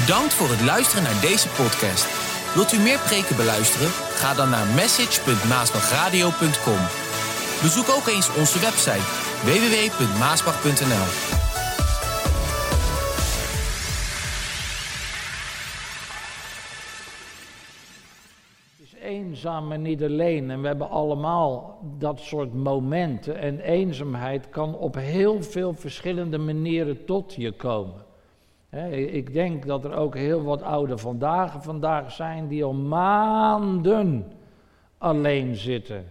Bedankt voor het luisteren naar deze podcast. Wilt u meer preken beluisteren? Ga dan naar message.maasbachradio.com. Bezoek ook eens onze website www.maasbach.nl. is eenzaam en niet alleen. En we hebben allemaal dat soort momenten. En eenzaamheid kan op heel veel verschillende manieren tot je komen. Ik denk dat er ook heel wat oude vandaag vandaag zijn die al maanden alleen zitten.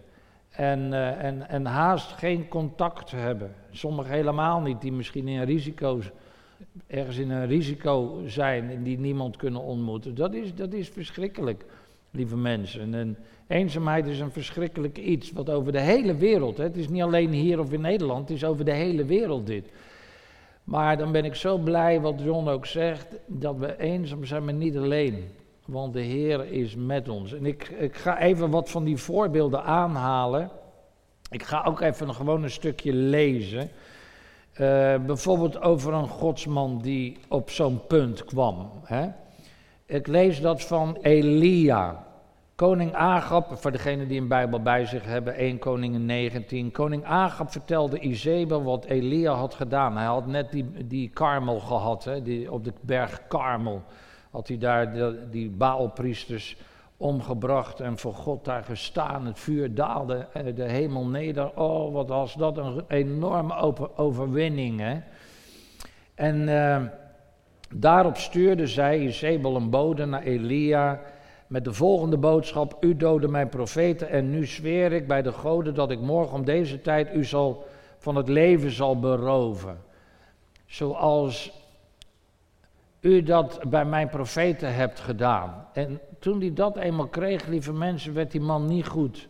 En, eh, en, en haast geen contact hebben. Sommigen helemaal niet, die misschien in risico's, ergens in een risico zijn en die niemand kunnen ontmoeten. Dat is, dat is verschrikkelijk lieve mensen. En eenzaamheid is een verschrikkelijk iets wat over de hele wereld, hè, het is niet alleen hier of in Nederland, het is over de hele wereld dit. Maar dan ben ik zo blij wat John ook zegt, dat we eenzaam zijn, maar niet alleen. Want de Heer is met ons. En ik, ik ga even wat van die voorbeelden aanhalen. Ik ga ook even gewoon een stukje lezen. Uh, bijvoorbeeld over een godsman die op zo'n punt kwam. Hè? Ik lees dat van Elia. Koning Agab, voor degenen die een Bijbel bij zich hebben, 1 Koningen 19. Koning Agab vertelde Izebel wat Elia had gedaan. Hij had net die, die karmel gehad, hè, die, op de berg Karmel. Had hij daar die Baalpriesters omgebracht en voor God daar gestaan. Het vuur daalde eh, de hemel neder. Oh, wat was dat een enorme overwinning. Hè? En uh, daarop stuurde zij, Jezebel, een bode naar Elia met de volgende boodschap: U doodde mijn profeten en nu zweer ik bij de goden dat ik morgen om deze tijd u zal van het leven zal beroven. Zoals u dat bij mijn profeten hebt gedaan. En toen hij dat eenmaal kreeg, lieve mensen, werd die man niet goed.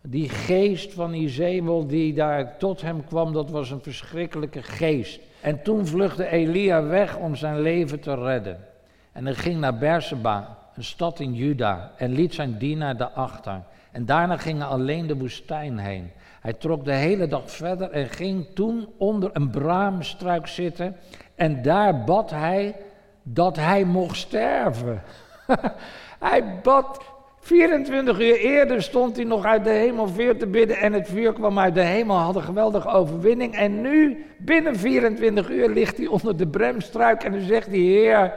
Die geest van Izebel die daar tot hem kwam, dat was een verschrikkelijke geest. En toen vluchtte Elia weg om zijn leven te redden. En hij ging naar Berseba, een stad in Juda, en liet zijn dienaar daarachter. En daarna ging hij alleen de woestijn heen. Hij trok de hele dag verder en ging toen onder een braamstruik zitten. En daar bad hij dat hij mocht sterven. hij bad 24 uur eerder stond hij nog uit de hemel vuur te bidden en het vuur kwam uit de hemel, had een geweldige overwinning. En nu, binnen 24 uur, ligt hij onder de bremstruik en dan zegt hij, Heer,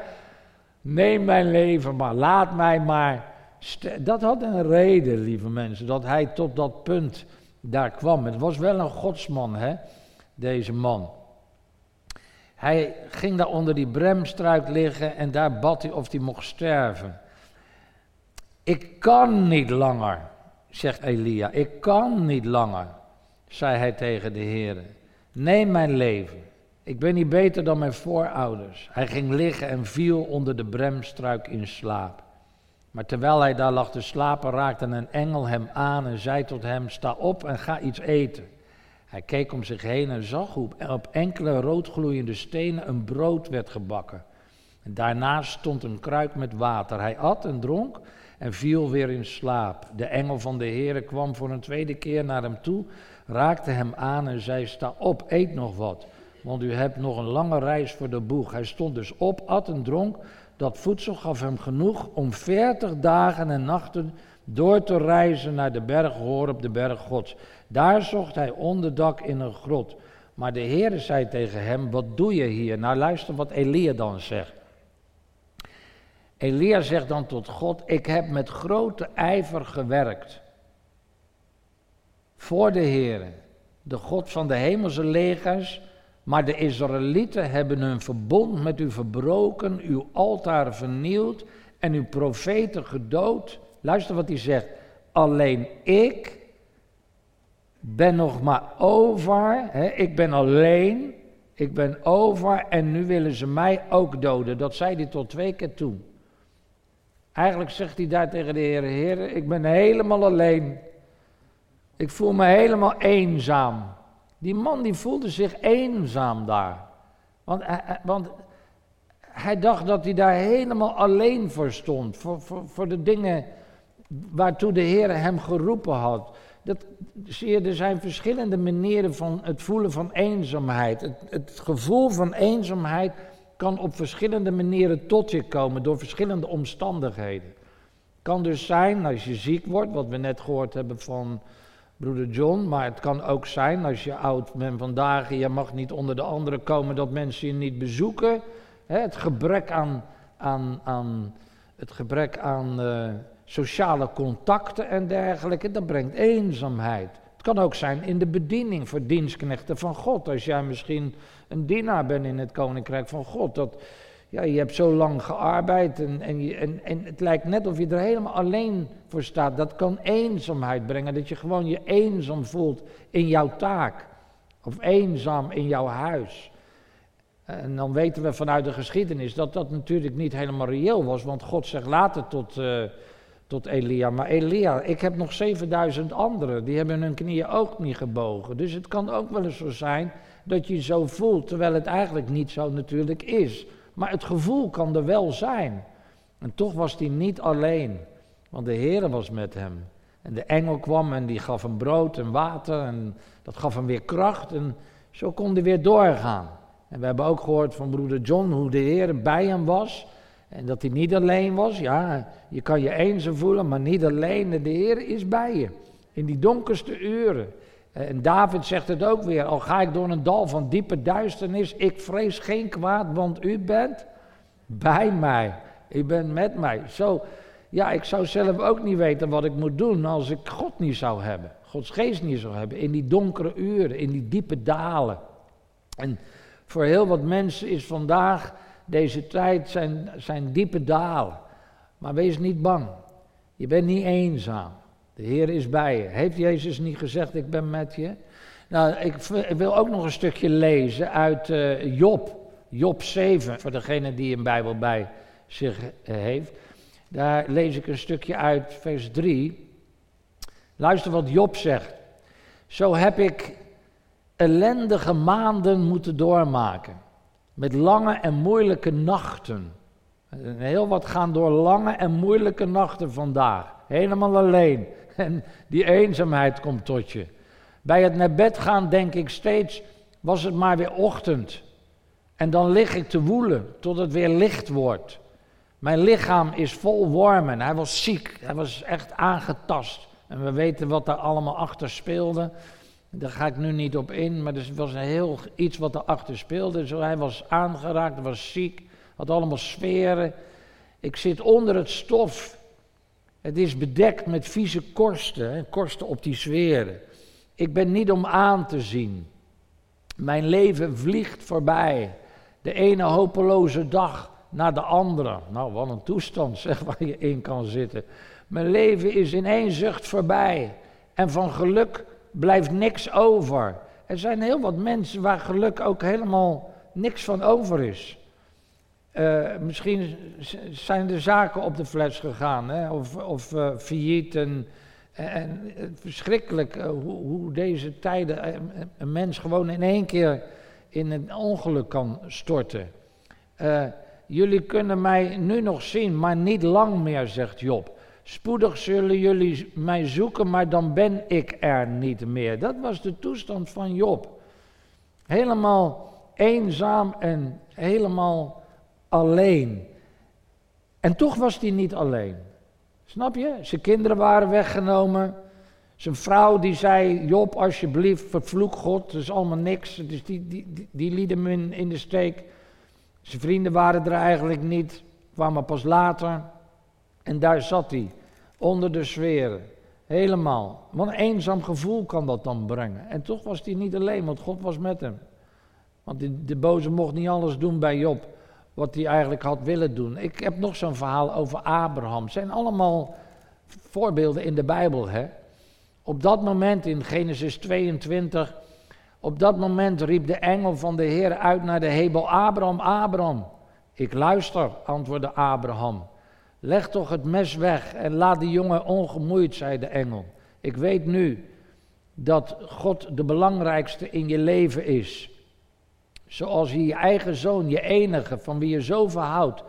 neem mijn leven maar, laat mij maar. Dat had een reden, lieve mensen, dat hij tot dat punt daar kwam. Het was wel een godsman, hè, deze man. Hij ging daar onder die bremstruik liggen en daar bad hij of hij mocht sterven. Ik kan niet langer, zegt Elia. Ik kan niet langer, zei hij tegen de Heer. Neem mijn leven. Ik ben niet beter dan mijn voorouders. Hij ging liggen en viel onder de bremstruik in slaap. Maar terwijl hij daar lag te slapen, raakte een engel hem aan en zei tot hem: Sta op en ga iets eten. Hij keek om zich heen en zag hoe op enkele roodgloeiende stenen een brood werd gebakken. En daarnaast stond een kruik met water. Hij at en dronk en viel weer in slaap. De engel van de Heere kwam voor een tweede keer naar hem toe, raakte hem aan en zei: Sta op, eet nog wat, want u hebt nog een lange reis voor de boeg. Hij stond dus op, at en dronk. Dat voedsel gaf hem genoeg om veertig dagen en nachten door te reizen naar de berg Hoor op de berg Gods. Daar zocht hij onderdak in een grot. Maar de Heere zei tegen hem: Wat doe je hier? Nou, luister wat Elia dan zegt. Elia zegt dan tot God: Ik heb met grote ijver gewerkt. Voor de Heer, de God van de hemelse legers. Maar de Israëlieten hebben hun verbond met u verbroken, uw altaar vernield en uw profeten gedood. Luister wat hij zegt. Alleen ik ben nog maar over. Hè, ik ben alleen. Ik ben over en nu willen ze mij ook doden. Dat zei hij tot twee keer toe. Eigenlijk zegt hij daar tegen de Heer, Heer, ik ben helemaal alleen. Ik voel me helemaal eenzaam. Die man die voelde zich eenzaam daar. Want, want hij dacht dat hij daar helemaal alleen voor stond. Voor, voor, voor de dingen waartoe de Heer hem geroepen had. Dat, zie je, er zijn verschillende manieren van het voelen van eenzaamheid. Het, het gevoel van eenzaamheid kan op verschillende manieren tot je komen, door verschillende omstandigheden. Kan dus zijn als je ziek wordt, wat we net gehoord hebben van broeder John, maar het kan ook zijn als je oud bent vandaag en je mag niet onder de anderen komen, dat mensen je niet bezoeken. het gebrek aan, aan, aan, het gebrek aan uh, sociale contacten en dergelijke, dat brengt eenzaamheid. Het kan ook zijn in de bediening voor dienstknechten van God. Als jij misschien een dienaar bent in het koninkrijk van God. Dat, ja, je hebt zo lang gearbeid en, en, je, en, en het lijkt net of je er helemaal alleen voor staat. Dat kan eenzaamheid brengen, dat je gewoon je eenzaam voelt in jouw taak. Of eenzaam in jouw huis. En dan weten we vanuit de geschiedenis dat dat natuurlijk niet helemaal reëel was. Want God zegt later tot, uh, tot Elia, maar Elia, ik heb nog 7000 anderen. Die hebben hun knieën ook niet gebogen. Dus het kan ook wel eens zo zijn dat je je zo voelt, terwijl het eigenlijk niet zo natuurlijk is. Maar het gevoel kan er wel zijn. En toch was hij niet alleen, want de Heer was met hem. En de engel kwam en die gaf hem brood en water en dat gaf hem weer kracht en zo kon hij weer doorgaan. En we hebben ook gehoord van broeder John hoe de Heer bij hem was en dat hij niet alleen was. Ja, je kan je eenzaam voelen, maar niet alleen. De Heer is bij je in die donkerste uren. En David zegt het ook weer, al ga ik door een dal van diepe duisternis, ik vrees geen kwaad, want u bent bij mij. U bent met mij. Zo, ja, ik zou zelf ook niet weten wat ik moet doen als ik God niet zou hebben. Gods geest niet zou hebben. In die donkere uren, in die diepe dalen. En voor heel wat mensen is vandaag, deze tijd, zijn, zijn diepe dalen. Maar wees niet bang. Je bent niet eenzaam. De Heer is bij je. Heeft Jezus niet gezegd, ik ben met je? Nou, ik, wil ook nog een stukje lezen uit uh, Job. Job 7, voor degene die een Bijbel bij zich eh, heeft. Daar lees ik een stukje uit, vers 3. Luister wat Job zegt. Zo heb ik ellendige maanden moeten doormaken. Met lange en moeilijke nachten. Heel wat gaan door lange en moeilijke nachten vandaag. Helemaal alleen. En die eenzaamheid komt tot je. Bij het naar bed gaan denk ik steeds, was het maar weer ochtend. En dan lig ik te woelen tot het weer licht wordt. Mijn lichaam is vol wormen. Hij was ziek, hij was echt aangetast. En we weten wat daar allemaal achter speelde. Daar ga ik nu niet op in, maar er was een heel iets wat erachter speelde. Zo, hij was aangeraakt, was ziek, had allemaal sferen. Ik zit onder het stof het is bedekt met vieze korsten, korsten op die sferen. Ik ben niet om aan te zien. Mijn leven vliegt voorbij. De ene hopeloze dag na de andere. Nou, wat een toestand zeg waar je in kan zitten. Mijn leven is in één zucht voorbij. En van geluk blijft niks over. Er zijn heel wat mensen waar geluk ook helemaal niks van over is. Uh, misschien zijn er zaken op de fles gegaan, hè? of, of uh, failliet. En, en verschrikkelijk uh, hoe, hoe, deze tijden een mens gewoon in één keer in een ongeluk kan storten. jullie kunnen mij nu nog zien, maar niet lang meer, zegt Job. Spoedig zullen jullie mij zoeken, maar dan ben ik er niet meer. Dat was de toestand van Job. Helemaal eenzaam en helemaal alleen. En toch was hij niet alleen. Snap je? Zijn kinderen waren weggenomen. Zijn vrouw die zei, Job alsjeblieft, vervloek God, dat is allemaal niks. Dus die, die, die, liet hem in, de steek. Zijn vrienden waren er eigenlijk niet, kwamen pas later. En daar zat hij, onder de sferen. Helemaal. Wat een eenzaam gevoel kan dat dan brengen. En toch was hij niet alleen, want God was met hem. Want de, de boze mocht niet alles doen bij Job wat hij eigenlijk had willen doen. Ik heb nog zo'n verhaal over Abraham. Het zijn allemaal voorbeelden in de Bijbel. Hè? Op dat moment in Genesis 22, op dat moment riep de engel van de Heer uit naar de hemel, Abraham, Abraham. Ik luister, antwoordde Abraham. Leg toch het mes weg en laat die jongen ongemoeid, zei de engel. Ik weet nu dat God de belangrijkste in je leven is. Zoals je je eigen zoon, je enige, van wie je zoveel houdt,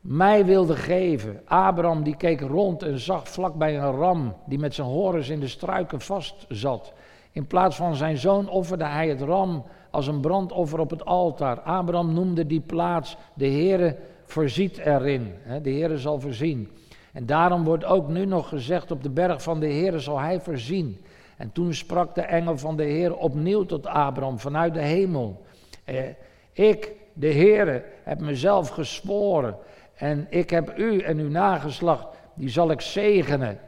mij wilde geven. Abraham die keek rond en zag vlakbij een ram die met zijn horens in de struiken vast zat. In plaats van zijn zoon offerde hij het ram als een brandoffer op het altaar. Abraham noemde die plaats, de Heere voorziet erin. De Heere zal voorzien. En daarom wordt ook nu nog gezegd, op de berg van de Heere zal hij voorzien. En toen sprak de engel van de Heer opnieuw tot Abraham vanuit de hemel. Ik, de Heere, heb mezelf gesporen. En ik heb u en uw nageslacht, die zal ik zegenen.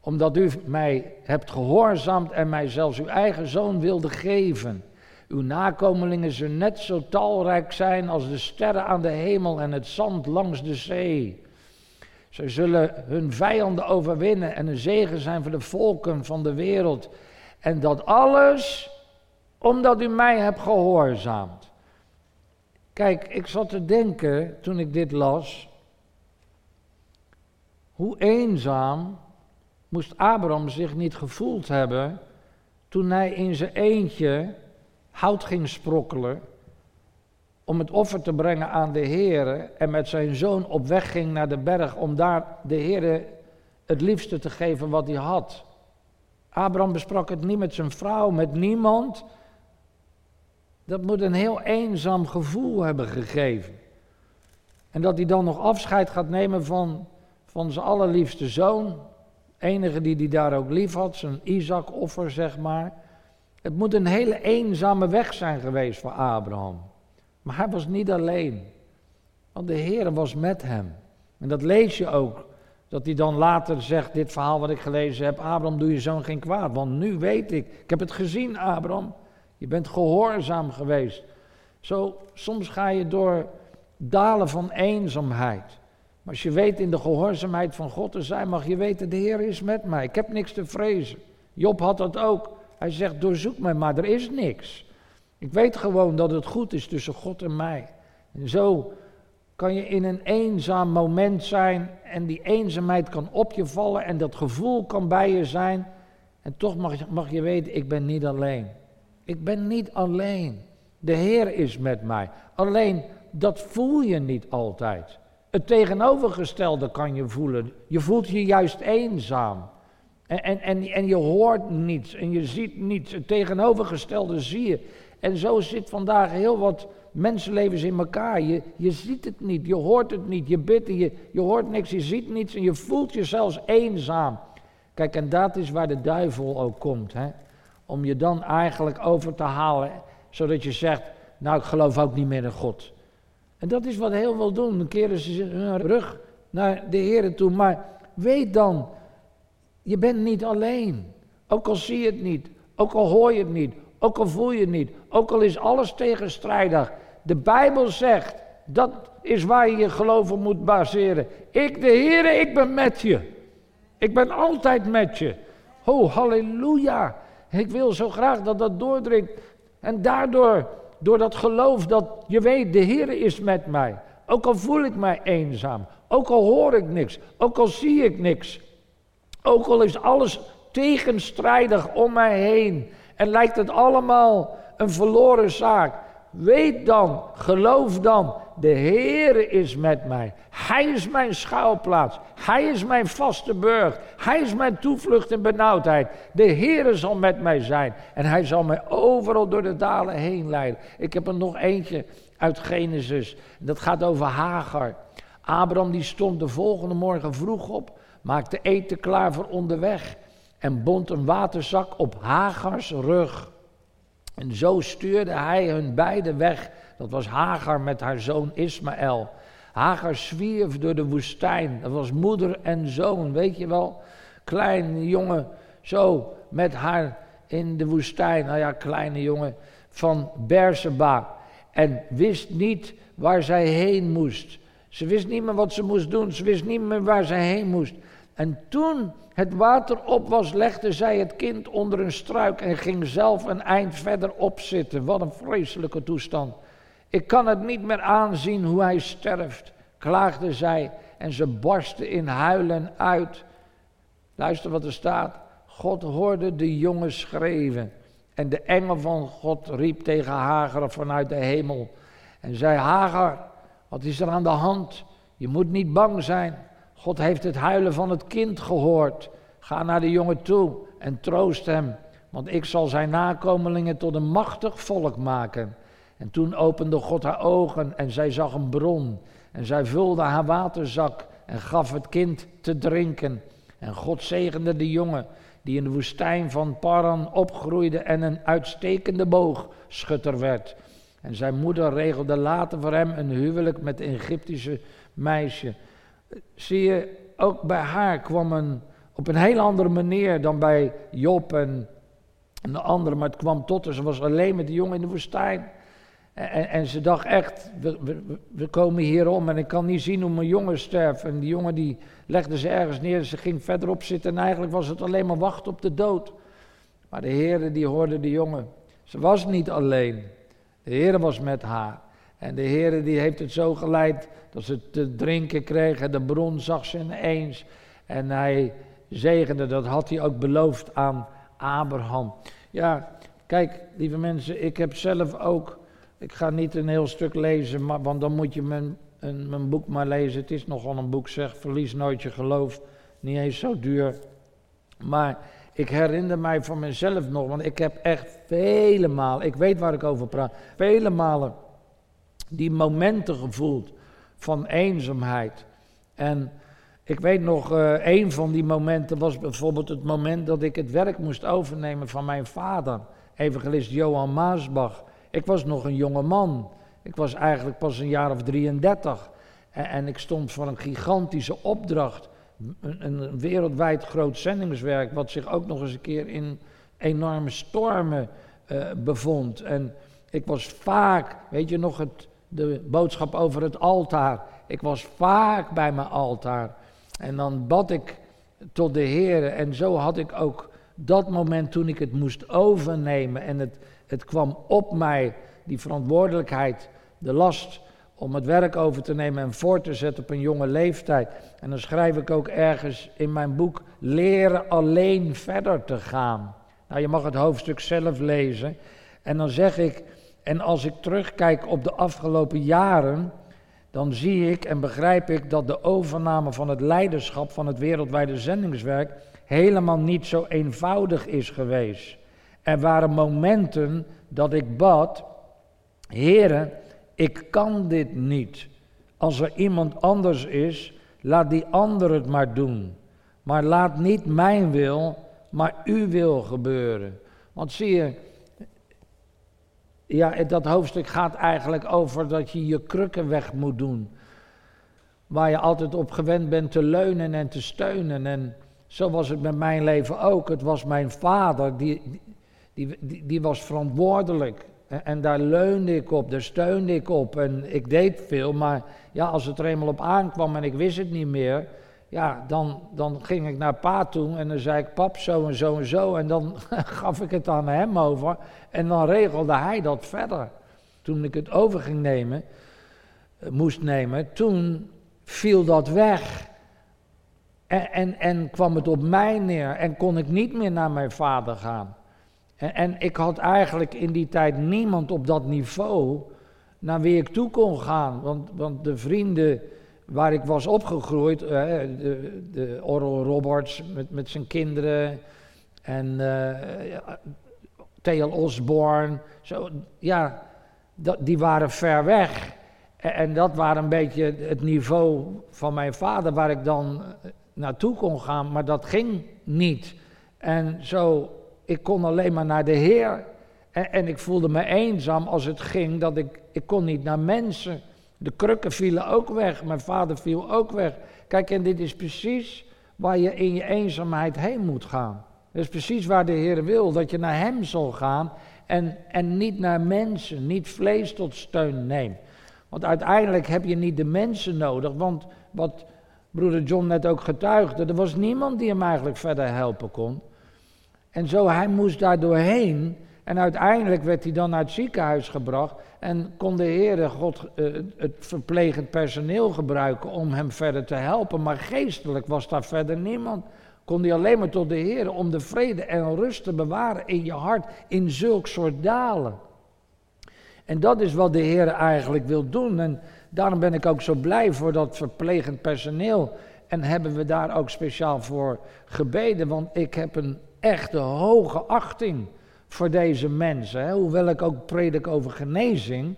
Omdat u mij hebt gehoorzaamd en mij zelfs uw eigen zoon wilde geven. Uw nakomelingen zullen net zo talrijk zijn als de sterren aan de hemel en het zand langs de zee. Zij zullen hun vijanden overwinnen en een zegen zijn voor de volken van de wereld. En dat alles omdat u mij hebt gehoorzaamd. Kijk, ik zat te denken toen ik dit las. Hoe eenzaam moest Abraham zich niet gevoeld hebben toen hij in zijn eentje hout ging sprokkelen om het offer te brengen aan de Heer en met zijn zoon op weg ging naar de berg om daar de Heer het liefste te geven wat hij had. Abraham besprak het niet met zijn vrouw, met niemand. Dat moet een heel eenzaam gevoel hebben gegeven. En dat hij dan nog afscheid gaat nemen van, van zijn allerliefste zoon. Enige die hij daar ook lief had, zijn Isaac-offer zeg maar. Het moet een hele eenzame weg zijn geweest voor Abraham. Maar hij was niet alleen. Want de Heer was met hem. En dat lees je ook. Dat hij dan later zegt, dit verhaal wat ik gelezen heb, Abraham doe je zoon geen kwaad. Want nu weet ik, ik heb het gezien Abraham. Je bent gehoorzaam geweest. Zo, soms ga je door dalen van eenzaamheid. Maar als je weet in de gehoorzaamheid van God te zijn, mag je weten, de Heer is met mij. Ik heb niks te vrezen. Job had dat ook. Hij zegt, doorzoek mij, maar er is niks. Ik weet gewoon dat het goed is tussen God en mij. En zo kan je in een eenzaam moment zijn en die eenzaamheid kan op je vallen en dat gevoel kan bij je zijn. En toch mag mag je weten, ik ben niet alleen. Ik ben niet alleen. De Heer is met mij. Alleen dat voel je niet altijd. Het tegenovergestelde kan je voelen. Je voelt je juist eenzaam. En, en, en, en je hoort niets en je ziet niets. Het tegenovergestelde zie je. En zo zit vandaag heel wat mensenlevens in elkaar. Je, je ziet het niet, je hoort het niet, je bidt je, je hoort niks, je ziet niets en je voelt je zelfs eenzaam. Kijk, en dat is waar de duivel ook komt. Hè? Om je dan eigenlijk over te halen, zodat je zegt, nou ik geloof ook niet meer in God. En dat is wat heel veel doen. Dan keren ze hun rug naar de Heer toe. Maar weet dan, je bent niet alleen. Ook al zie je het niet, ook al hoor je het niet, ook al voel je het niet, ook al is alles tegenstrijdig. De Bijbel zegt, dat is waar je je geloof op moet baseren. Ik, de Heer, ik ben met je. Ik ben altijd met je. Oh, halleluja. Ik wil zo graag dat dat doordringt. En daardoor, door dat geloof dat je weet, de Heer is met mij. Ook al voel ik mij eenzaam. Ook al hoor ik niks. Ook al zie ik niks. Ook al is alles tegenstrijdig om mij heen. En lijkt het allemaal een verloren zaak. Weet dan, geloof dan, de Heere is met mij. Hij is mijn schuilplaats. Hij is mijn vaste burg. Hij is mijn toevlucht in benauwdheid. De Heere zal met mij zijn. En hij zal mij overal door de dalen heen leiden. Ik heb er nog eentje uit Genesis. Dat gaat over Hagar. Abraham die stond de volgende morgen vroeg op. Maakte eten klaar voor onderweg en bond een waterzak op Hagars rug. En zo stuurde hij hun beiden weg. Dat was Hagar met haar zoon Ismaël. Hagar zwierf door de woestijn. Dat was moeder en zoon, weet je wel. Kleine jongen, zo met haar in de woestijn. Nou ja, kleine jongen van Berseba. En wist niet waar zij heen moest. Ze wist niet meer wat ze moest doen. Ze wist niet meer waar ze heen moest. En toen het water op was, legde zij het kind onder een struik en ging zelf een eind verder opzitten. Wat een vreselijke toestand. Ik kan het niet meer aanzien hoe hij sterft, klaagde zij en ze barstte in huilen uit. Luister wat er staat. God hoorde de jongen schreeuwen. En de engel van God riep tegen Hagar vanuit de hemel. En zei: Hagar, wat is er aan de hand? Je moet niet bang zijn. God heeft het huilen van het kind gehoord. Ga naar de jongen toe en troost hem, want ik zal zijn nakomelingen tot een machtig volk maken. En toen opende God haar ogen en zij zag een bron. En zij vulde haar waterzak en gaf het kind te drinken. En God zegende de jongen die in de woestijn van Paran opgroeide en een uitstekende boogschutter werd. En zijn moeder regelde later voor hem een huwelijk met een Egyptische meisje. Zie je, ook bij haar kwam een, op een heel andere manier dan bij Job en, de anderen, maar het kwam tot Ze was alleen met de jongen in de woestijn. En, en, ze dacht echt, we, we, komen hier om en ik kan niet zien hoe mijn jongen sterft. En die jongen die legde ze ergens neer, ze ging verderop zitten en eigenlijk was het alleen maar wachten op de dood. Maar de Heer die hoorde de jongen. Ze was niet alleen. De Heer was met haar. En de Heer die heeft het zo geleid dat ze te drinken kregen. De bron zag ze ineens. En hij zegende, dat had hij ook beloofd aan Abraham. Ja, kijk, lieve mensen, ik heb zelf ook ik ga niet een heel stuk lezen, maar, want dan moet je mijn, een, mijn boek maar lezen. Het is nogal een boek, zeg. Verlies nooit je geloof. Niet eens zo duur. Maar ik herinner mij van mezelf nog, want ik heb echt vele malen, ik weet waar ik over praat, vele malen die momenten gevoeld van eenzaamheid. En ik weet nog, uh, een van die momenten was bijvoorbeeld het moment dat ik het werk moest overnemen van mijn vader, evangelist Johan Maasbach. Ik was nog een jonge man. Ik was eigenlijk pas een jaar of 33. En, en ik stond voor een gigantische opdracht. Een, een, wereldwijd groot zendingswerk, wat zich ook nog eens een keer in enorme stormen uh, bevond. En ik was vaak, weet je nog, het, de boodschap over het altaar. Ik was vaak bij mijn altaar. En dan bad ik tot de Heer. En zo had ik ook dat moment toen ik het moest overnemen en het het kwam op mij, die verantwoordelijkheid, de last om het werk over te nemen en voor te zetten op een jonge leeftijd. En dan schrijf ik ook ergens in mijn boek, leren alleen verder te gaan. Nou, je mag het hoofdstuk zelf lezen. En dan zeg ik, en als ik terugkijk op de afgelopen jaren, dan zie ik en begrijp ik dat de overname van het leiderschap van het wereldwijde zendingswerk helemaal niet zo eenvoudig is geweest. Er waren momenten dat ik bad, Heere, ik kan dit niet. Als er iemand anders is, laat die ander het maar doen. Maar laat niet mijn wil, maar uw wil gebeuren. Want zie je, ja, dat hoofdstuk gaat eigenlijk over dat je je krukken weg moet doen. Waar je altijd op gewend bent te leunen en te steunen. En zo was het met mijn leven ook. Het was mijn vader die, die, die, was verantwoordelijk. En, en, daar leunde ik op, daar steunde ik op. En ik deed veel, maar ja, als het er eenmaal op aankwam en ik wist het niet meer, ja, dan, dan ging ik naar pa toe en dan zei ik, pap, zo en zo en zo. En dan gaf ik het aan hem over en dan regelde hij dat verder. Toen ik het over ging nemen, eh, moest nemen, toen viel dat weg. En, en, en kwam het op mij neer en kon ik niet meer naar mijn vader gaan. En, en, ik had eigenlijk in die tijd niemand op dat niveau naar wie ik toe kon gaan. Want, want de vrienden waar ik was opgegroeid, eh, de, de Roberts met, met zijn kinderen en uh, Theo Osborne, zo, ja, die waren ver weg. En, en dat waren een beetje het niveau van mijn vader waar ik dan eh, naartoe kon gaan, maar dat ging niet. En zo ik kon alleen maar naar de Heer. En, en, ik voelde me eenzaam als het ging, dat ik, ik kon niet naar mensen. De krukken vielen ook weg, mijn vader viel ook weg. Kijk, en dit is precies waar je in je eenzaamheid heen moet gaan. Dat is precies waar de Heer wil, dat je naar Hem zal gaan en, en niet naar mensen, niet vlees tot steun neemt. Want uiteindelijk heb je niet de mensen nodig, want wat broeder John net ook getuigde, er was niemand die hem eigenlijk verder helpen kon. En zo, hij moest daar doorheen. En uiteindelijk werd hij dan naar het ziekenhuis gebracht. En kon de Heere God uh, het verplegend personeel gebruiken om hem verder te helpen. Maar geestelijk was daar verder niemand. Kon hij alleen maar tot de Heer om de vrede en rust te bewaren in je hart in zulk soort dalen. En dat is wat de Heer eigenlijk wil doen. En daarom ben ik ook zo blij voor dat verplegend personeel. En hebben we daar ook speciaal voor gebeden. Want ik heb een echte hoge achting voor deze mensen. Hè. Hoewel ik ook predik over genezing,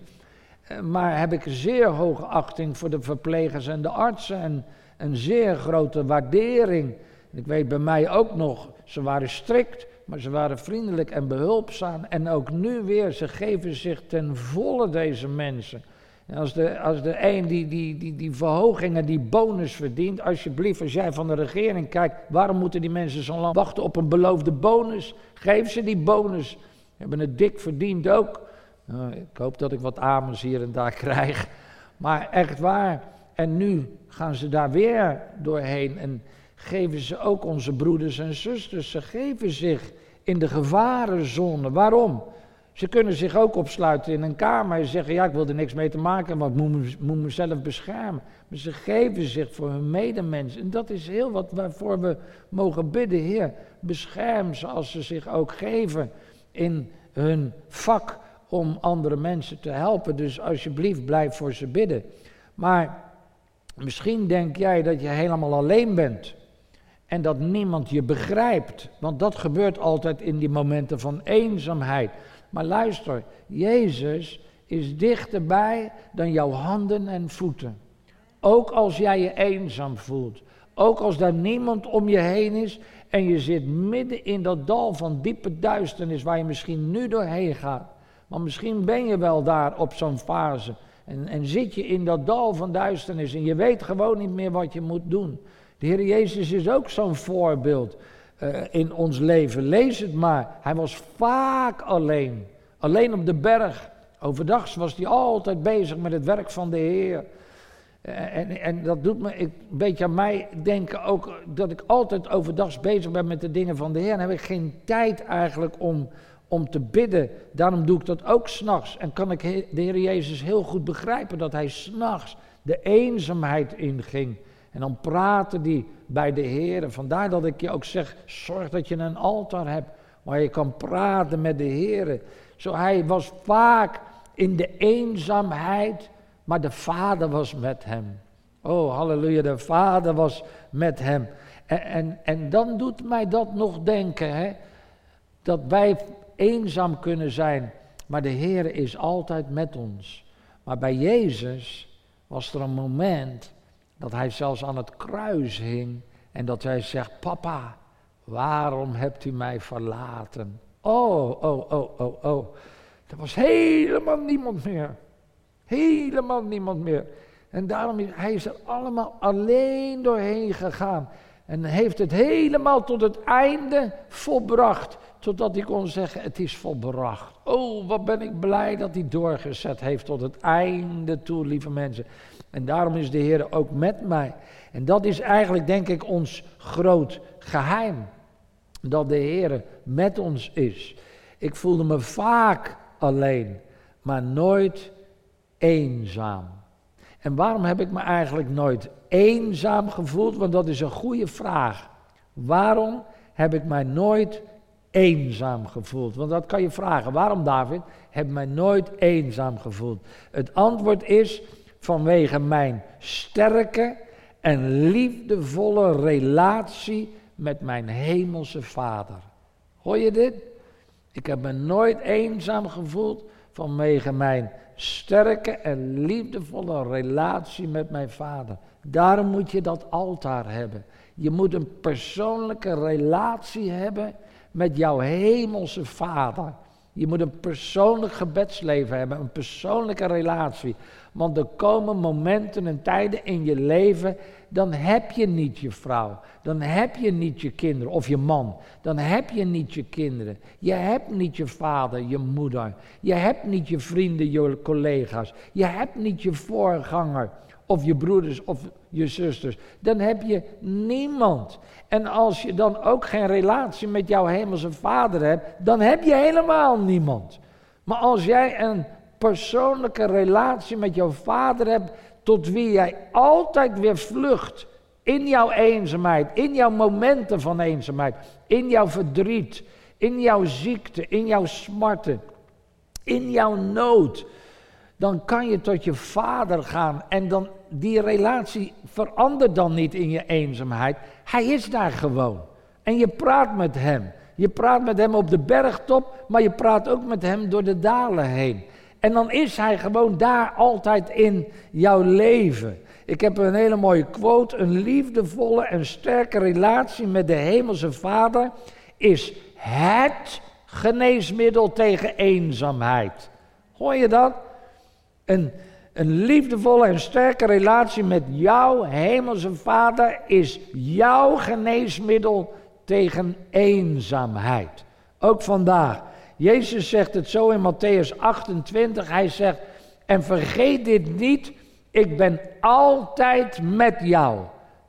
eh, maar heb ik zeer hoge achting voor de verplegers en de artsen en een zeer grote waardering. Ik weet bij mij ook nog, ze waren strikt, maar ze waren vriendelijk en behulpzaam. En ook nu weer, ze geven zich ten volle deze mensen. En als de, als de een die, die, die, die verhogingen, die bonus verdient, alsjeblieft, als jij van de regering kijkt, waarom moeten die mensen zo lang wachten op een beloofde bonus? Geef ze die bonus. Ze hebben het dik verdiend ook. Nou, ik hoop dat ik wat amens hier en daar krijg. Maar echt waar. En nu gaan ze daar weer doorheen en geven ze ook onze broeders en zusters. Ze geven zich in de gevarenzone. Waarom? Ze kunnen zich ook opsluiten in een kamer en zeggen: Ja, ik wil er niks mee te maken want ik moet, moet mezelf beschermen. Maar ze geven zich voor hun medemensen. En dat is heel wat waarvoor we mogen bidden: Heer, bescherm ze als ze zich ook geven in hun vak om andere mensen te helpen. Dus alsjeblieft, blijf voor ze bidden. Maar misschien denk jij dat je helemaal alleen bent. En dat niemand je begrijpt. Want dat gebeurt altijd in die momenten van eenzaamheid. Maar luister, Jezus is dichterbij dan jouw handen en voeten. Ook als jij je eenzaam voelt. Ook als daar niemand om je heen is en je zit midden in dat dal van diepe duisternis waar je misschien nu doorheen gaat. Maar misschien ben je wel daar op zo'n fase. En, en zit je in dat dal van duisternis en je weet gewoon niet meer wat je moet doen. De Heer Jezus is ook zo'n voorbeeld uh, in ons leven. Lees het maar. Hij was vaak alleen. Alleen op de berg. Overdag was hij altijd bezig met het werk van de Heer. Uh, en, en, dat doet me een beetje aan mij denken ook dat ik altijd overdag bezig ben met de dingen van de Heer. En heb ik geen tijd eigenlijk om, om te bidden. Daarom doe ik dat ook s'nachts. En kan ik de Heer Jezus heel goed begrijpen dat hij s'nachts de eenzaamheid inging. En dan praten die bij de Heer. Vandaar dat ik je ook zeg, zorg dat je een altaar hebt waar je kan praten met de Heer. Zo hij was vaak in de eenzaamheid, maar de Vader was met hem. Oh, halleluja, de Vader was met hem. En, en, en dan doet mij dat nog denken, hè, dat wij eenzaam kunnen zijn, maar de Heer is altijd met ons. Maar bij Jezus was er een moment dat hij zelfs aan het kruis hing en dat hij zegt, papa, waarom hebt u mij verlaten? Oh, oh, oh, oh, oh. Er was helemaal niemand meer. Helemaal niemand meer. En daarom is hij er allemaal alleen doorheen gegaan. En heeft het helemaal tot het einde volbracht. Totdat hij kon zeggen, het is volbracht. Oh, wat ben ik blij dat hij doorgezet heeft tot het einde toe, lieve mensen. En daarom is de Heer ook met mij. En dat is eigenlijk, denk ik, ons groot geheim. Dat de Heer met ons is. Ik voelde me vaak alleen, maar nooit eenzaam. En waarom heb ik me eigenlijk nooit eenzaam gevoeld? Want dat is een goede vraag. Waarom heb ik mij nooit eenzaam gevoeld? Want dat kan je vragen. Waarom, David, heb mij nooit eenzaam gevoeld? Het antwoord is vanwege mijn sterke en liefdevolle relatie met mijn hemelse Vader. Hoor je dit? Ik heb me nooit eenzaam gevoeld vanwege mijn sterke en liefdevolle relatie met mijn Vader. Daarom moet je dat altaar hebben. Je moet een persoonlijke relatie hebben met jouw hemelse Vader. Je moet een persoonlijk gebedsleven hebben, een persoonlijke relatie. Want er komen momenten en tijden in je leven, dan heb je niet je vrouw, dan heb je niet je kinderen of je man, dan heb je niet je kinderen. Je hebt niet je vader, je moeder, je hebt niet je vrienden, je collega's, je hebt niet je voorganger of je broeders of je zusters. Dan heb je niemand. En als je dan ook geen relatie met jouw hemelse vader hebt, dan heb je helemaal niemand. Maar als jij een persoonlijke relatie met jouw vader hebt, tot wie jij altijd weer vlucht. In jouw eenzaamheid, in jouw momenten van eenzaamheid, in jouw verdriet, in jouw ziekte, in jouw smarten, in jouw nood. Dan kan je tot je vader gaan en dan die relatie verandert dan niet in je eenzaamheid. Hij is daar gewoon. En je praat met hem. Je praat met hem op de bergtop, maar je praat ook met hem door de dalen heen. En dan is hij gewoon daar altijd in jouw leven. Ik heb een hele mooie quote. Een liefdevolle en sterke relatie met de Hemelse Vader is het geneesmiddel tegen eenzaamheid. Hoor je dat? Een, een liefdevolle en sterke relatie met jouw Hemelse Vader is jouw geneesmiddel tegen eenzaamheid. Ook vandaag. Jezus zegt het zo in Matthäus 28. Hij zegt: En vergeet dit niet, ik ben altijd met jou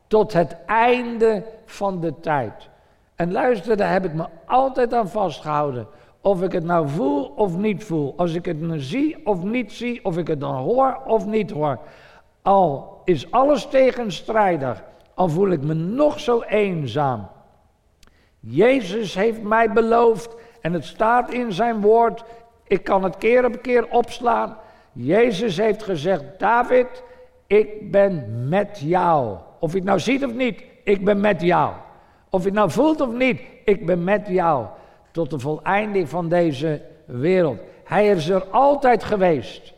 tot het einde van de tijd. En luister, daar heb ik me altijd aan vastgehouden. Of ik het nou voel of niet voel. Als ik het nou zie of niet zie. Of ik het dan hoor of niet hoor. Al is alles tegenstrijdig. Al voel ik me nog zo eenzaam. Jezus heeft mij beloofd. En het staat in zijn woord. Ik kan het keer op keer opslaan. Jezus heeft gezegd: David, ik ben met jou. Of je het nou ziet of niet, ik ben met jou. Of je het nou voelt of niet, ik ben met jou tot de voleinding van deze wereld. Hij is er altijd geweest.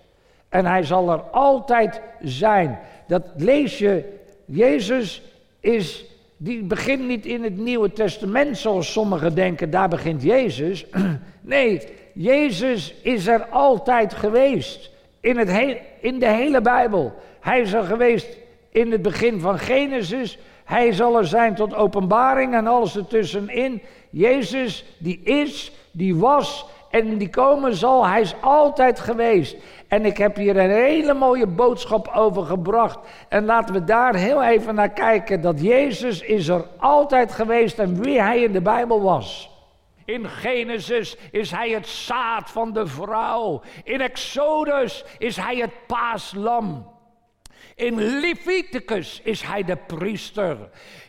En hij zal er altijd zijn. Dat lees je. Jezus is, die begint niet in het Nieuwe Testament zoals sommigen denken, daar begint Jezus. Nee, Jezus is er altijd geweest. In, het in de hele Bijbel. Hij is er geweest in het begin van Genesis. Hij zal er zijn tot openbaring en alles ertussenin. Jezus, die is, die was en die komen zal, hij is altijd geweest. En ik heb hier een hele mooie boodschap over gebracht. En laten we daar heel even naar kijken. Dat Jezus is er altijd geweest en wie hij in de Bijbel was. In Genesis is hij het zaad van de vrouw. In Exodus is hij het paaslam. In Leviticus is hij de priester.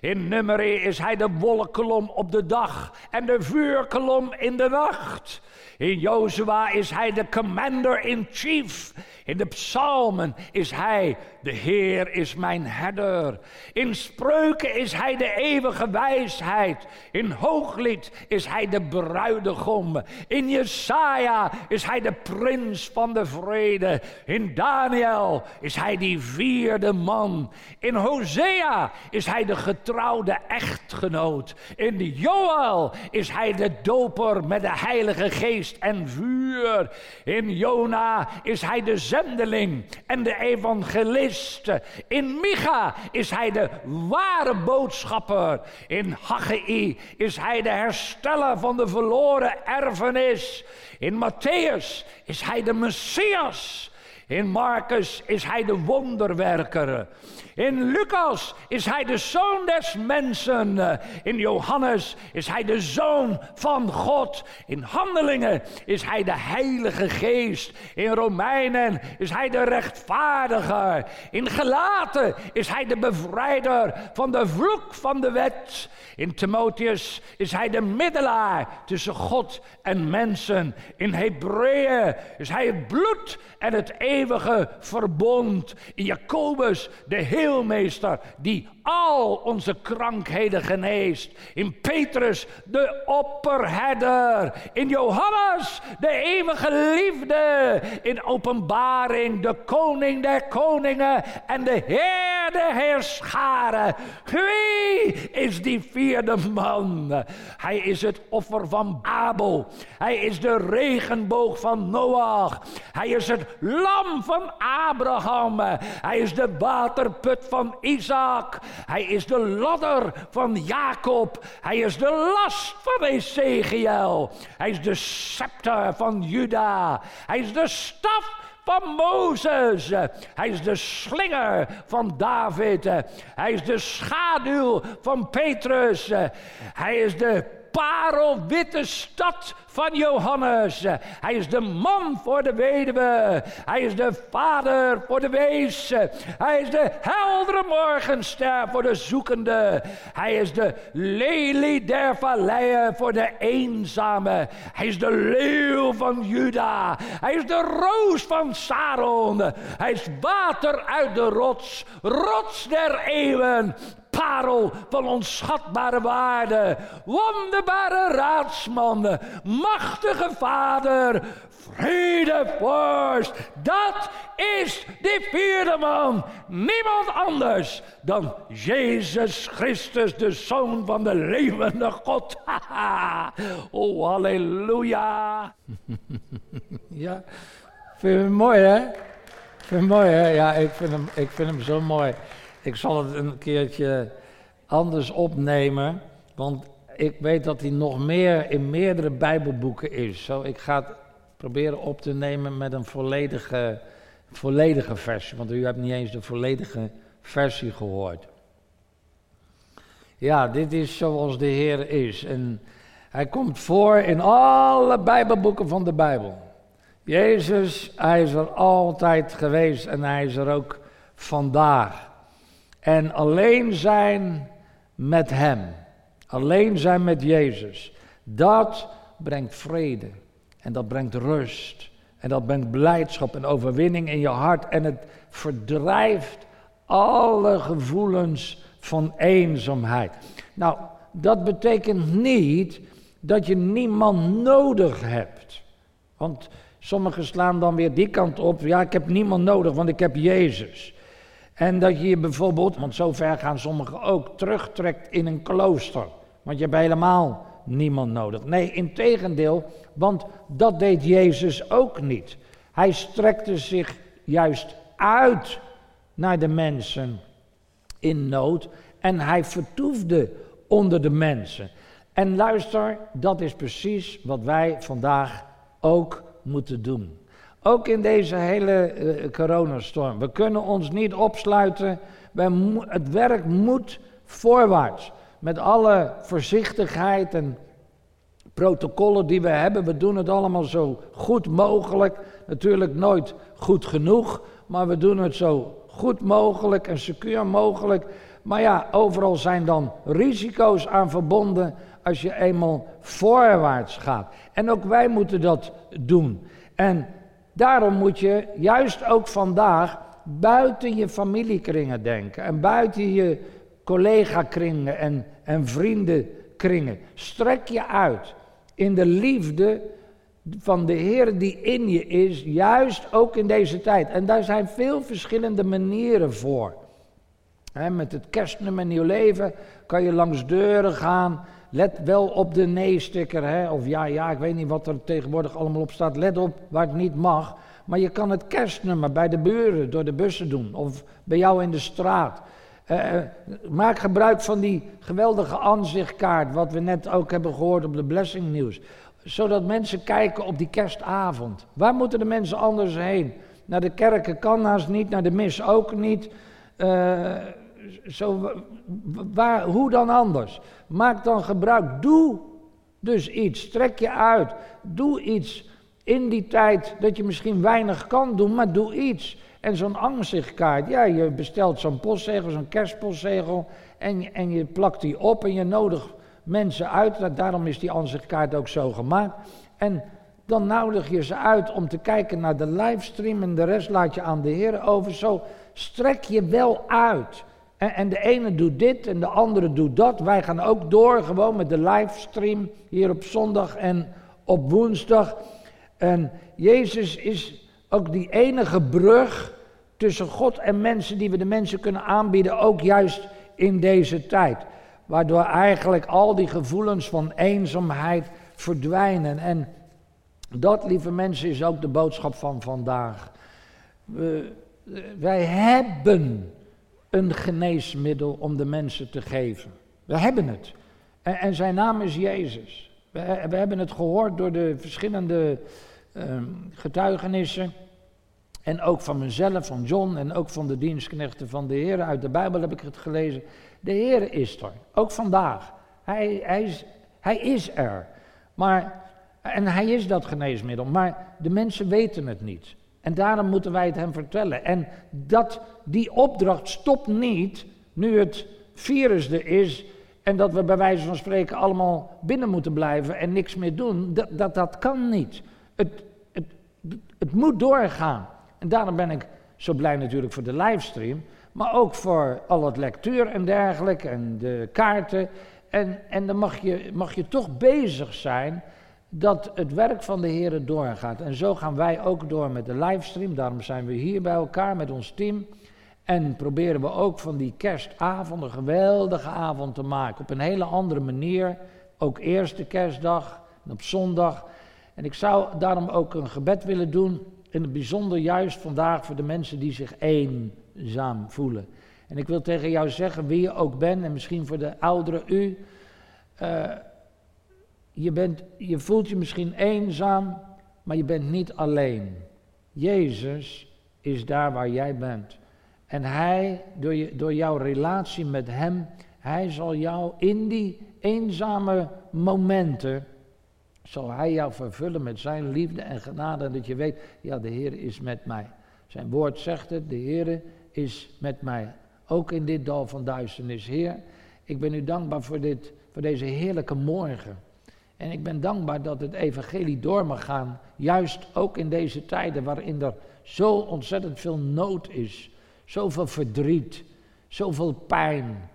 In Numeri is hij de wolkolom op de dag en de vuurkolom in de nacht. In Jozua is hij de commander-in-chief. In de psalmen is hij, de Heer is mijn herder. In spreuken is hij de eeuwige wijsheid. In hooglied is hij de bruidegom. In Jesaja is hij de prins van de vrede. In Daniel is hij die vierde man. In Hosea is hij de getrouwde echtgenoot. In Joel is hij de doper met de heilige geest en vuur. In Jona is hij de zendeling en de evangelist. In Micha is hij de ware boodschapper. In Haggai is hij de hersteller van de verloren erfenis. In Matthäus is hij de Messias. In Marcus is hij de wonderwerker. In Lucas is hij de zoon des mensen. In Johannes is hij de zoon van God. In Handelingen is hij de Heilige Geest. In Romeinen is hij de rechtvaardiger. In Gelaten is hij de bevrijder van de vloek van de wet. In Timotheus is hij de middelaar tussen God en mensen. In Hebreeën is hij het bloed en het eeuwige verbond. In Jacobus de heelmeester die al onze krankheden geneest. In Petrus de opperherder. In Johannes de eeuwige liefde. In openbaring de koning der koningen en de heer der heerscharen. Wie is die vierde man? Hij is het offer van Abel. Hij is de regenboog van Noach. Hij is het lam van Abraham. Hij is de waterput van Isaac. Hij is de ladder van Jacob. Hij is de last van Ezekiel. Hij is de scepter van Juda. Hij is de staf van Mozes. Hij is de slinger van David. Hij is de schaduw van Petrus. Hij is de parelwitte stad van Johannes. Hij is de man voor de weduwe. Hij is de vader voor de wees. Hij is de heldere morgenster voor de zoekende. Hij is de lelie der valleien voor de eenzame. Hij is de leeuw van Juda. Hij is de roos van Saron. Hij is water uit de rots, rots der eeuwen parel van onschatbare waarde, wonderbare raadsman, machtige vader, vredevorst. Dat is die vierde man, niemand anders dan Jezus Christus, de Zoon van de levende God. oh, halleluja. ja, vind je hem mooi hè? Vind mooi hè? Ja, ik vind hem, ik vind hem zo mooi. Ik zal het een keertje anders opnemen, want ik weet dat hij nog meer in meerdere Bijbelboeken is. Zo, ik ga het proberen op te nemen met een volledige, volledige versie, want u hebt niet eens de volledige versie gehoord. Ja, dit is zoals de Heer is. En hij komt voor in alle Bijbelboeken van de Bijbel. Jezus, hij is er altijd geweest en hij is er ook vandaag. En alleen zijn met Hem, alleen zijn met Jezus, dat brengt vrede en dat brengt rust en dat brengt blijdschap en overwinning in je hart en het verdrijft alle gevoelens van eenzaamheid. Nou, dat betekent niet dat je niemand nodig hebt. Want sommigen slaan dan weer die kant op. Ja, ik heb niemand nodig, want ik heb Jezus. En dat je je bijvoorbeeld, want zo ver gaan sommigen ook, terugtrekt in een klooster. Want je hebt helemaal niemand nodig. Nee, in tegendeel, want dat deed Jezus ook niet. Hij strekte zich juist uit naar de mensen in nood en hij vertoefde onder de mensen. En luister, dat is precies wat wij vandaag ook moeten doen. Ook in deze hele uh, coronastorm. We kunnen ons niet opsluiten. het werk moet voorwaarts. Met alle voorzichtigheid en protocollen die we hebben. We doen het allemaal zo goed mogelijk. Natuurlijk nooit goed genoeg, maar we doen het zo goed mogelijk en secuur mogelijk. Maar ja, overal zijn dan risico's aan verbonden als je eenmaal voorwaarts gaat. En ook wij moeten dat doen. En daarom moet je juist ook vandaag buiten je familiekringen denken en buiten je collega-kringen en, en vriendenkringen. Strek je uit in de liefde van de Heer die in je is, juist ook in deze tijd. En daar zijn veel verschillende manieren voor. met het kerstnummer Nieuw Leven kan je langs deuren gaan. Let wel op de nee-sticker. Of ja, ja, ik weet niet wat er tegenwoordig allemaal op staat. Let op waar het niet mag. Maar je kan het kerstnummer bij de buren door de bussen doen. Of bij jou in de straat. Uh, maak gebruik van die geweldige aanzichtkaart, wat we net ook hebben gehoord op de Blessing Nieuws. Zodat mensen kijken op die kerstavond. Waar moeten de mensen anders heen? Naar de kerken kan naast niet, naar de mis ook niet. Uh, zo, waar, hoe dan anders? Maak dan gebruik. Doe dus iets. Trek je uit. Doe iets in die tijd dat je misschien weinig kan doen, maar doe iets. En zo'n aanzichtkaart, ja, je bestelt zo'n postzegel, zo'n kerstpostzegel. En, en je plakt die op en je nodigt mensen uit. Daarom is die aanzichtkaart ook zo gemaakt. En dan nodig je ze uit om te kijken naar de livestream. En de rest laat je aan de Heer over. Zo strek je wel uit. En, de ene doet dit en de andere doet dat. Wij gaan ook door gewoon met de livestream hier op zondag en op woensdag. En Jezus is ook die enige brug tussen God en mensen die we de mensen kunnen aanbieden, ook juist in deze tijd. Waardoor eigenlijk al die gevoelens van eenzaamheid verdwijnen. En dat, lieve mensen, is ook de boodschap van vandaag. We, wij hebben een geneesmiddel om de mensen te geven. We hebben het. En, en zijn naam is Jezus. We, we, hebben het gehoord door de verschillende uh, getuigenissen. En ook van mezelf, van John en ook van de dienstknechten van de Heer. Uit de Bijbel heb ik het gelezen. De Heer is er, ook vandaag. Hij, hij, is, hij is er. Maar, en hij is dat geneesmiddel, maar de mensen weten het niet. En daarom moeten wij het hem vertellen. En dat, die opdracht stopt niet nu het virus er is en dat we bij wijze van spreken allemaal binnen moeten blijven en niks meer doen. Dat, dat, dat kan niet. Het, het, het moet doorgaan. En daarom ben ik zo blij natuurlijk voor de livestream. maar ook voor al het lectuur en dergelijke en de kaarten. En, en dan mag je, mag je toch bezig zijn dat het werk van de Heer doorgaat. En zo gaan wij ook door met de livestream. Daarom zijn we hier bij elkaar met ons team. En proberen we ook van die kerstavond een geweldige avond te maken. Op een hele andere manier. Ook eerste kerstdag en op zondag. En ik zou daarom ook een gebed willen doen. In het bijzonder juist vandaag voor de mensen die zich eenzaam voelen. En ik wil tegen jou zeggen, wie je ook bent, en misschien voor de ouderen u. Uh, je, bent, je voelt je misschien eenzaam, maar je bent niet alleen. Jezus is daar waar jij bent. En Hij, door, je, door jouw relatie met Hem, Hij zal jou in die eenzame momenten, zal Hij jou vervullen met Zijn liefde en genade. Dat je weet, ja, de Heer is met mij. Zijn woord zegt het, de Heer is met mij. Ook in dit dal van duisternis. Heer, ik ben u dankbaar voor, dit, voor deze heerlijke morgen. En ik ben dankbaar dat het evangelie door mag gaan, juist ook in deze tijden waarin er zo ontzettend veel nood is, zoveel verdriet, zoveel pijn,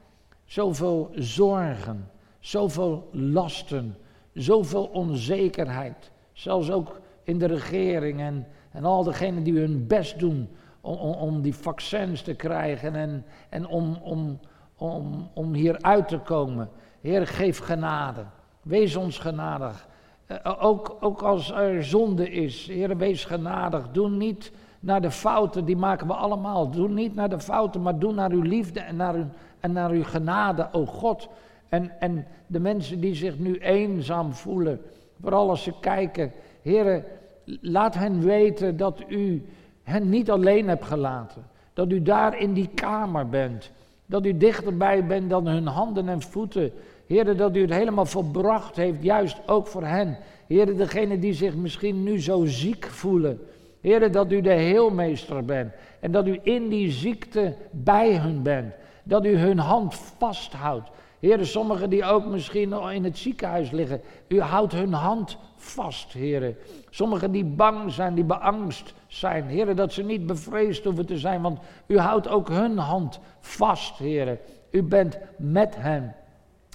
zoveel zorgen, zoveel lasten, zoveel onzekerheid. Zelfs ook in de regering en, en al degenen die hun best doen om, om, om die vaccins te krijgen en, en om, om, om, om hier uit te komen. Heer, geef genade. Wees ons genadig. Uh, ook, ook als er zonde is, Heer, wees genadig. Doe niet naar de fouten, die maken we allemaal. Doe niet naar de fouten, maar doe naar uw liefde en naar uw, en naar uw genade, o God. En, en de mensen die zich nu eenzaam voelen, vooral als ze kijken, Heer, laat hen weten dat u hen niet alleen hebt gelaten. Dat u daar in die kamer bent. Dat u dichterbij bent dan hun handen en voeten. Heer, dat u het helemaal volbracht heeft, juist ook voor hen. Heer, degene die zich misschien nu zo ziek voelen. Heer, dat u de heelmeester bent. En dat u in die ziekte bij hun bent. Dat u hun hand vasthoudt. Heer, sommigen die ook misschien in het ziekenhuis liggen. U houdt hun hand vast, heren. Sommigen die bang zijn, die beangst zijn. Heren, dat ze niet bevreesd hoeven te zijn, want u houdt ook hun hand vast, heren. U bent met hen.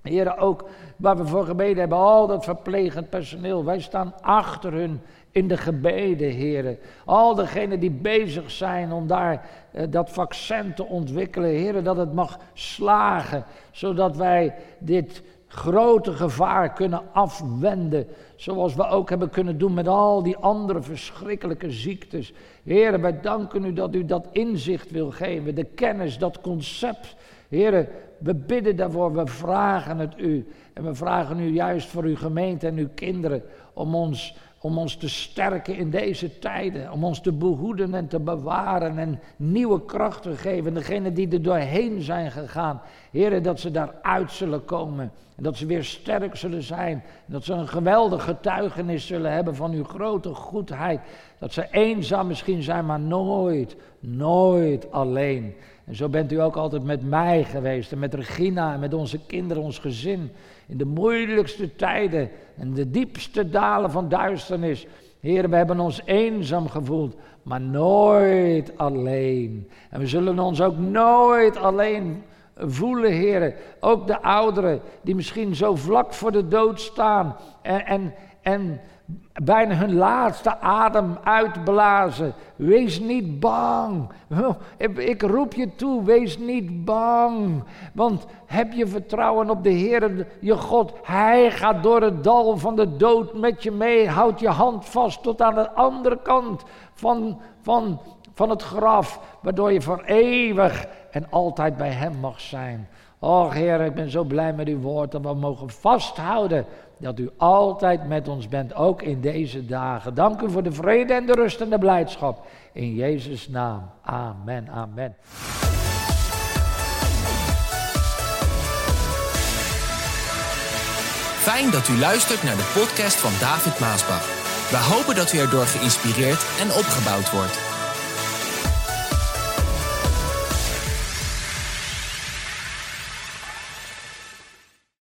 Heren, ook waar we voor gebeden hebben, al dat verplegend personeel, wij staan achter hun in de gebeden, heren. Al degenen die bezig zijn om daar eh, dat vaccin te ontwikkelen, heren, dat het mag slagen, zodat wij dit grote gevaar kunnen afwenden. Zoals we ook hebben kunnen doen met al die andere verschrikkelijke ziektes. Heren, wij danken u dat u dat inzicht wil geven, de kennis, dat concept. Heren, we bidden daarvoor, we vragen het u. En we vragen u juist voor uw gemeente en uw kinderen om ons om ons te sterken in deze tijden, om ons te behoeden en te bewaren en nieuwe kracht te geven. Degenen die er doorheen zijn gegaan, heren, dat ze daaruit zullen komen en dat ze weer sterk zullen zijn. Dat ze een geweldig getuigenis zullen hebben van uw grote goedheid. Dat ze eenzaam misschien zijn, maar nooit, nooit alleen. En zo bent u ook altijd met mij geweest en met Regina en met onze kinderen, ons gezin. In de moeilijkste tijden en de diepste dalen van duisternis. Heer, we hebben ons eenzaam gevoeld, maar nooit alleen. En we zullen ons ook nooit alleen voelen, Heer. Ook de ouderen die misschien zo vlak voor de dood staan en, en, en bijna hun laatste adem uitblazen. Wees niet bang. Ik roep je toe, wees niet bang. Want heb je vertrouwen op de Heer, je God. Hij gaat door het dal van de dood met je mee. Houd je hand vast tot aan de andere kant van, van, van het graf. Waardoor je voor eeuwig en altijd bij Hem mag zijn. Och Heer, ik ben zo blij met uw woord dat we mogen vasthouden dat u altijd met ons bent, ook in deze dagen. Dank u voor de vrede en de rust en de blijdschap. In Jezus' naam. Amen, amen. Fijn dat u luistert naar de podcast van David Maasbach. We hopen dat u erdoor geïnspireerd en opgebouwd wordt.